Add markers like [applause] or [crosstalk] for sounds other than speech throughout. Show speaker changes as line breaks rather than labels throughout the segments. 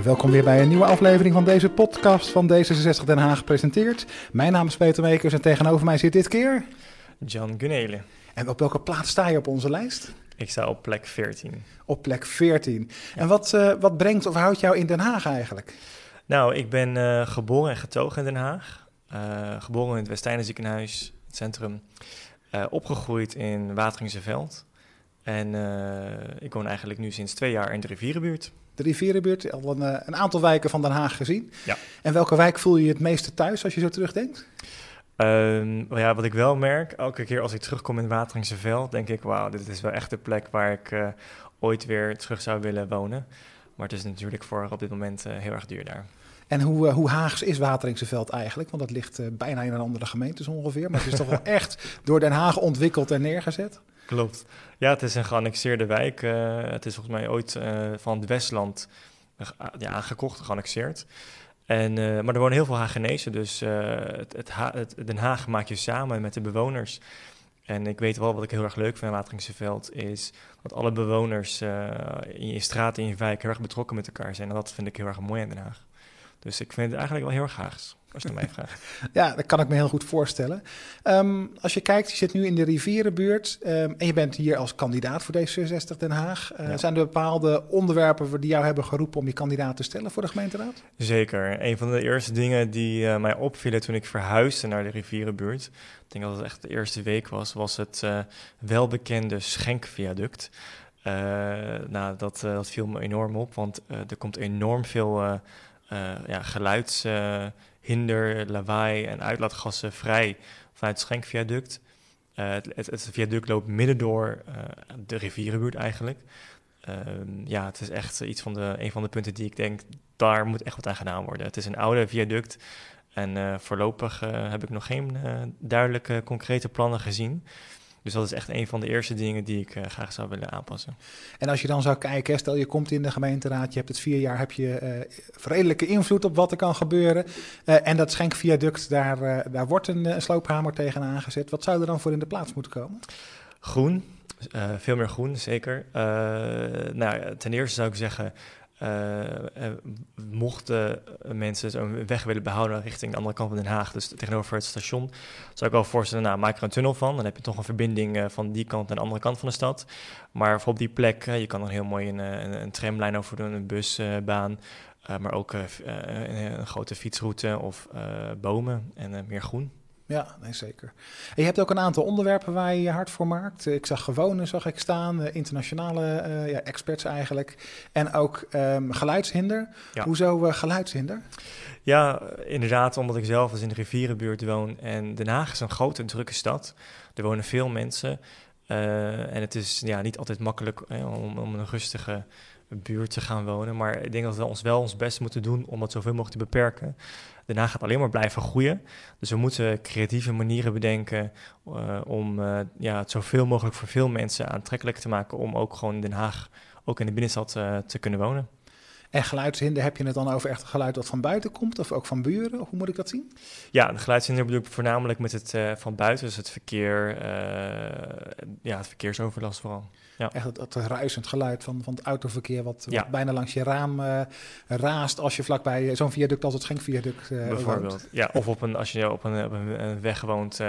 Ja, welkom weer bij een nieuwe aflevering van deze podcast van D66 Den Haag gepresenteerd. Mijn naam is Peter Meekers en tegenover mij zit dit keer...
Jan Gunele.
En op welke plaats sta je op onze lijst?
Ik sta op plek 14.
Op plek 14. En wat, uh, wat brengt of houdt jou in Den Haag eigenlijk?
Nou, ik ben uh, geboren en getogen in Den Haag. Uh, geboren in het Westijnen ziekenhuis, het centrum. opgegroeid in Wateringse Veld. En ik woon eigenlijk nu sinds twee jaar in de rivierenbuurt
de rivierenbuurt, al een, een, aantal wijken van Den Haag gezien.
Ja.
En welke wijk voel je het meeste thuis als je zo terugdenkt?
Um, ja, wat ik wel merk, elke keer als ik terugkom in Wateringse Veld, denk ik, wauw, dit is wel echt de plek waar ik uh, ooit weer terug zou willen wonen. Maar het is natuurlijk voor op dit moment uh, heel erg duur daar.
En hoe, uh, hoe Haags is Wateringse Veld eigenlijk? Want dat ligt bijna in een andere gemeente zo ongeveer. Maar het is toch wel [laughs] echt door Den Haag ontwikkeld en neergezet?
Klopt. Ja, het is een geannexeerde wijk. Uh, het is volgens mij ooit uh, van het Westland ja, aangekocht, geannexeerd. En, maar er wonen heel veel Hagenezen, dus het, het, ha het, Den Haag maak je samen met de bewoners. En ik weet wel wat ik heel erg leuk vind aan Wateringse Veld, is dat alle bewoners in je straat, in je wijk heel erg betrokken met elkaar zijn. En dat vind ik heel erg mooi in Den Haag. Dus ik vind het eigenlijk wel heel erg Haags als je mij [laughs] vraagt.
ja, dat kan ik me heel goed voorstellen. Um, als je kijkt, je zit nu in de rivierenbuurt um, en je bent hier als kandidaat voor D66 Den Haag. Uh, ja. Zijn er bepaalde onderwerpen die jou hebben geroepen om je kandidaat te stellen voor de gemeenteraad?
Zeker. Een van de eerste dingen die uh, mij opvielen toen ik verhuisde naar de rivierenbuurt, ik denk dat het echt de eerste week was, was het uh, welbekende Schenkviaduct. nou, dat, dat viel me enorm op, want er komt enorm veel ja, geluids hinder, lawaai en uitlaatgassen vrij vanuit het Schenkviaduct. Uh, het, het, viaduct loopt midden door uh, de rivierenbuurt eigenlijk. Uh, ja, het is echt iets van de, een van de punten die ik denk, daar moet echt wat aan gedaan worden. Het is een oude viaduct en voorlopig heb ik nog geen duidelijke, concrete plannen gezien. Dus dat is echt een van de eerste dingen die ik uh, graag zou willen aanpassen.
En als je dan zou kijken, stel je komt in de gemeenteraad, je hebt het vier jaar, heb je uh, redelijke invloed op wat er kan gebeuren. Uh, en dat schenkviaduct, daar, daar wordt een sloophamer tegen aangezet. Wat zou er dan voor in de plaats moeten komen?
Groen, veel meer groen, zeker. nou, ten eerste zou ik zeggen, uh, mochten mensen zo'n weg willen behouden richting de andere kant van Den Haag, dus tegenover het station, zou ik wel voorstellen, nou, maak er een tunnel van. Dan heb je toch een verbinding uh, van die kant naar de andere kant van de stad. Maar voor op die plek, je kan er heel mooi een, een, een tramlijn over doen, een busbaan, maar ook een, een, grote fietsroute of bomen en meer groen.
Ja, nee, zeker. En je hebt ook een aantal onderwerpen waar je je hard voor maakt. Ik zag gewone, zag ik staan, internationale uh, ja, experts eigenlijk. En ook um, geluidshinder. Ja. Hoezo uh, geluidshinder?
Ja, inderdaad, omdat ik zelf dus in de rivierenbuurt woon. En Den Haag is een grote drukke stad. Er wonen veel mensen. Uh, en het is ja, niet altijd makkelijk om, om een rustige buurt te gaan wonen. Maar ik denk dat we ons wel ons best moeten doen om dat zoveel mogelijk te beperken. Daarna gaat alleen maar blijven groeien. Dus we moeten creatieve manieren bedenken uh, om uh, ja, het zoveel mogelijk voor veel mensen aantrekkelijk te maken om ook gewoon in Den Haag, ook in de binnenstad, uh, te kunnen wonen.
En geluidshinder, heb je het dan over echt geluid dat van buiten komt of ook van buren? Hoe moet ik dat zien?
Ja, de geluidshinder bedoel ik voornamelijk met het uh, van buiten, dus het verkeer, uh, ja, het verkeersoverlast vooral. Ja.
Echt het, het ruisend geluid van, van het autoverkeer wat, ja. wat bijna langs je raam uh, raast als je vlakbij zo'n viaduct als het Schenkviaduct
Bijvoorbeeld,
woont.
ja. Of op een, als je op een, op een, een weg woont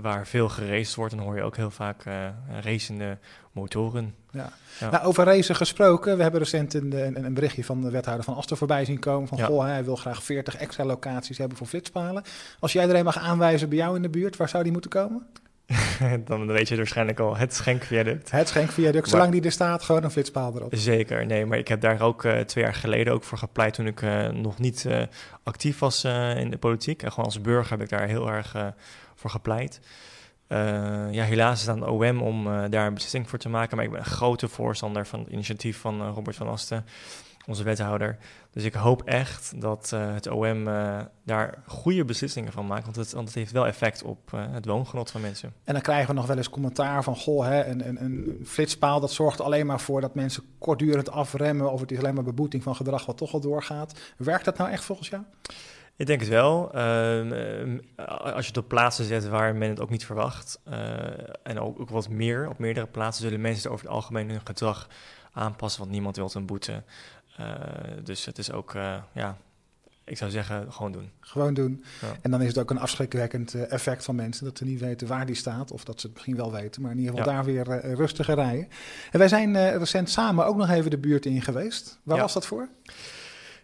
waar veel geraced wordt, dan hoor je ook heel vaak uh, racende motoren.
Ja. ja. Nou, over racen gesproken, we hebben recent een, een, een, berichtje van de wethouder van Aster voorbij zien komen. Van, ja. goh, hij wil graag 40 extra locaties hebben voor flitspalen. Als jij er een mag aanwijzen bij jou in de buurt, waar zou die moeten komen? [laughs]
dan weet je waarschijnlijk al het schenkviaduct.
Het schenkviaduct, zolang maar, die er staat, gewoon een flitspaal erop.
Zeker, nee, maar ik heb daar ook uh, twee jaar geleden ook voor gepleit toen ik uh, nog niet uh, actief was in de politiek. En gewoon als burger heb ik daar heel erg voor gepleit. Ja, helaas is het aan de OM om daar een beslissing voor te maken. Maar ik ben een grote voorstander van het initiatief van Robert van Asten, onze wethouder. Dus ik hoop echt dat het OM daar goede beslissingen van maakt. Want het, want het heeft wel effect op het woongenot van mensen.
En dan krijgen we nog wel eens commentaar van... goh, hè, een, een, een flitspaal dat zorgt alleen maar voor dat mensen kortdurend afremmen... of het is alleen maar beboeting van gedrag wat toch al doorgaat. Werkt dat nou echt volgens jou?
Ik denk het wel. Uh, als je het op plaatsen zet waar men het ook niet verwacht, en ook, ook, wat meer, op meerdere plaatsen zullen mensen over het algemeen hun gedrag aanpassen, want niemand wil een boete. Dus het is ook, ja, ik zou zeggen, gewoon doen.
Gewoon doen. Ja. En dan is het ook een afschrikwekkend effect van mensen dat ze niet weten waar die staat. Of dat ze het misschien wel weten, maar in ieder geval daar weer uh, rustiger rijden. En wij zijn recent samen ook nog even de buurt in geweest. Waar was dat voor?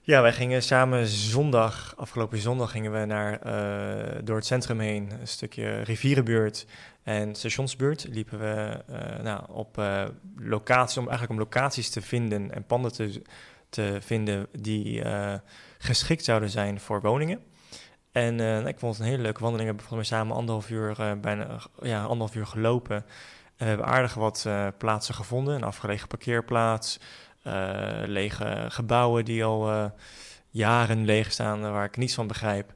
Ja, wij gingen samen zondag, afgelopen zondag gingen we naar, uh, door het centrum heen, een stukje rivierenbuurt en stationsbuurt. Liepen we nou, op locaties, om eigenlijk om locaties te vinden en panden te, te vinden die geschikt zouden zijn voor woningen. En nou, ik vond het een hele leuke wandeling. We hebben volgens mij samen anderhalf uur, bijna ja, anderhalf uur gelopen. En we hebben aardig wat plaatsen gevonden. Een afgelegen parkeerplaats, lege gebouwen die al jaren leeg staan, waar ik niets van begrijp.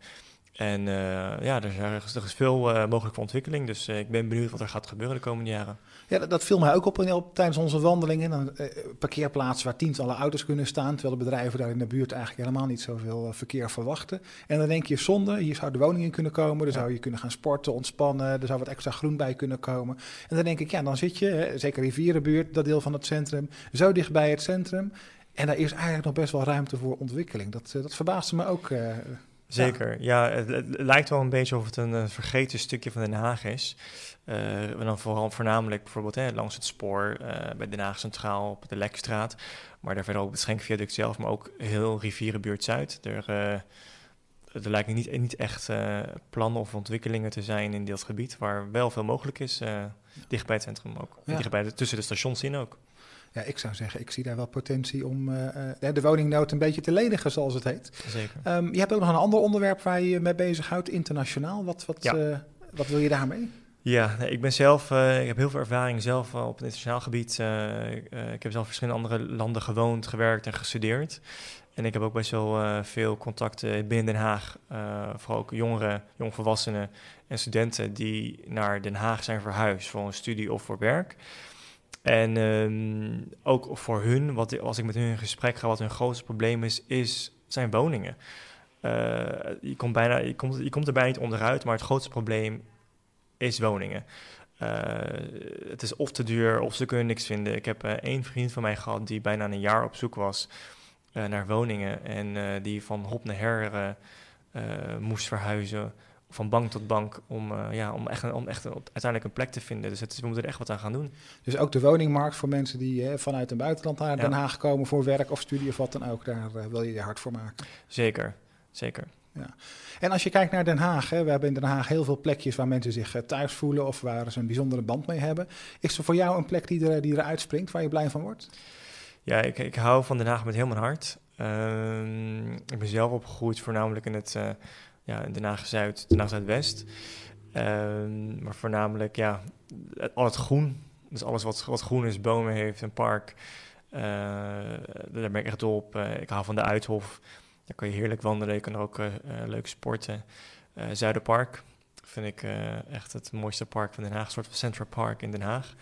En uh, ja, er is, er is veel mogelijk voor ontwikkeling. Dus ik ben benieuwd wat er gaat gebeuren de komende jaren.
Ja, dat, dat viel mij ook op, op tijdens onze wandelingen. Dan, parkeerplaatsen waar tientallen auto's kunnen staan. Terwijl de bedrijven daar in de buurt eigenlijk helemaal niet zoveel verkeer verwachten. En dan denk je, zonde, hier zou de woning in kunnen komen. Dan zou je kunnen gaan sporten, ontspannen. Er zou wat extra groen bij kunnen komen. En dan denk ik, ja, dan zit je, zeker rivierenbuurt, dat deel van het centrum, zo dicht bij het centrum. En daar is eigenlijk nog best wel ruimte voor ontwikkeling. Dat, dat verbaasde me ook. Uh,
Zeker, ja, het, het, lijkt wel een beetje of het een vergeten stukje van Den Haag is. Uh, dan vooral voornamelijk bijvoorbeeld hè, langs het spoor uh, bij Den Haag Centraal op de Lekstraat. Maar daar verder ook het Schenkviaduct zelf, maar ook heel Rivierenbuurt Zuid. Er, uh, er lijken niet, niet echt plannen of ontwikkelingen te zijn in dat gebied, waar wel veel mogelijk is, dicht bij het centrum ook. Ja. Dicht bij de, tussen de stations in ook.
Ja, ik zou zeggen, ik zie daar wel potentie om de woningnood een beetje te lenigen, zoals het heet.
Zeker.
Um, je hebt ook nog een ander onderwerp waar je je mee bezighoudt, internationaal. Wat, wat, ja. wat wil je daarmee?
Ja, ik ben zelf, uh, ik heb heel veel ervaring zelf uh, op het internationaal gebied. Uh, ik heb zelf verschillende andere landen gewoond, gewerkt en gestudeerd. En ik heb ook best wel veel contacten binnen Den Haag. vooral ook jongeren, jongvolwassenen en studenten die naar Den Haag zijn verhuisd voor een studie of voor werk. En um, ook voor hun, wat, als ik met hun in gesprek ga, wat hun grootste probleem is, is zijn woningen. je, komt bijna, je, komt, je komt er bijna niet onderuit, maar het grootste probleem is woningen. Uh, het is of te duur of ze kunnen niks vinden. Ik heb uh, één vriend van mij gehad die bijna een jaar op zoek was naar woningen en die van hop naar her moest verhuizen, van bank tot bank, om, ja, om, echt, om echt uiteindelijk een plek te vinden. Dus het is, we moeten er echt wat aan gaan doen.
Dus ook de woningmarkt voor mensen die vanuit het buitenland naar Den Haag komen voor werk of studie of wat dan ook, daar wil je je hard voor maken.
Zeker, zeker.
Ja. En als je kijkt naar Den Haag, hè, we hebben in Den Haag heel veel plekjes waar mensen zich eh, thuis voelen of waar ze een bijzondere band mee hebben. Is er voor jou een plek die, er, die eruit springt, waar je blij van wordt?
Ja, ik, ik hou van Den Haag met heel mijn hart. Uh, ik ben zelf opgegroeid voornamelijk in het ja, Den Haag Zuid, Den Haag Zuidwest. Uh, maar voornamelijk ja, al het groen. Dus alles wat, wat groen is, bomen heeft, een park. Uh, daar ben ik echt dol op. ik hou van de Uithof. Daar kan je heerlijk wandelen. Je kan ook uh, leuk sporten. Zuiderpark vind ik echt het mooiste park van Den Haag. Een soort van Central Park in Den Haag.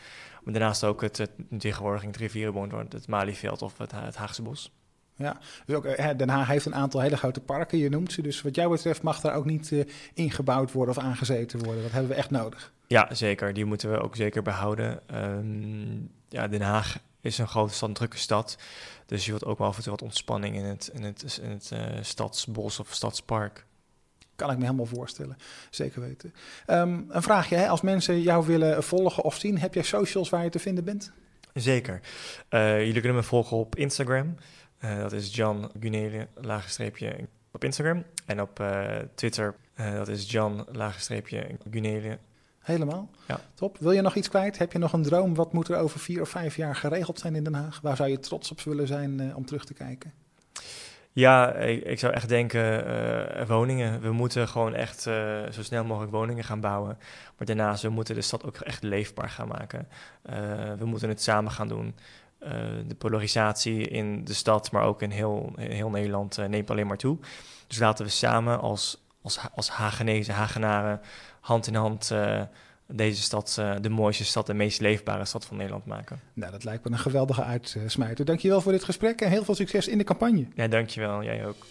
Maar daarnaast ook het, het tegenwoordig het rivierenbond, het Malieveld of het, het Haagse Bos.
Ja, dus ook, Den Haag heeft een aantal hele grote parken, je noemt ze. Dus wat jou betreft mag daar ook niet uh, ingebouwd worden of aangezeten worden. Dat hebben we echt nodig.
Ja, zeker. Die moeten we ook zeker behouden. Um, ja, Den Haag is een grote stad, een drukke stad. Dus je wilt ook wel af en toe wat ontspanning in het, in het, in het uh, stadsbos of stadspark.
Kan ik me helemaal voorstellen, zeker weten. Um, een vraagje, hè? als mensen jou willen volgen of zien, heb jij socials waar je te vinden bent?
Zeker. Uh, jullie kunnen me volgen op Instagram. Uh, dat is Jan Gunele, lagenstreepje op Instagram. En op Twitter, dat is Jan, lagenstreepje Gunele,
Helemaal?
Ja.
Top. Wil je nog iets kwijt? Heb je nog een droom? Wat moet er over vier of vijf jaar geregeld zijn in Den Haag? Waar zou je trots op willen zijn om terug te kijken?
Ja, ik, ik zou echt denken uh, woningen. We moeten gewoon echt uh, zo snel mogelijk woningen gaan bouwen. Maar daarnaast, we moeten de stad ook echt leefbaar gaan maken. we moeten het samen gaan doen. De polarisatie in de stad, maar ook in heel, in heel Nederland, neemt alleen maar toe. Dus laten we samen als, als, als Hagenezen, Hagenaren hand in hand uh, deze stad de mooiste stad, de meest leefbare stad van Nederland maken.
Nou, dat lijkt me een geweldige uitsmijter. Dankjewel voor dit gesprek en heel veel succes in de campagne.
Ja, dankjewel. Jij ook.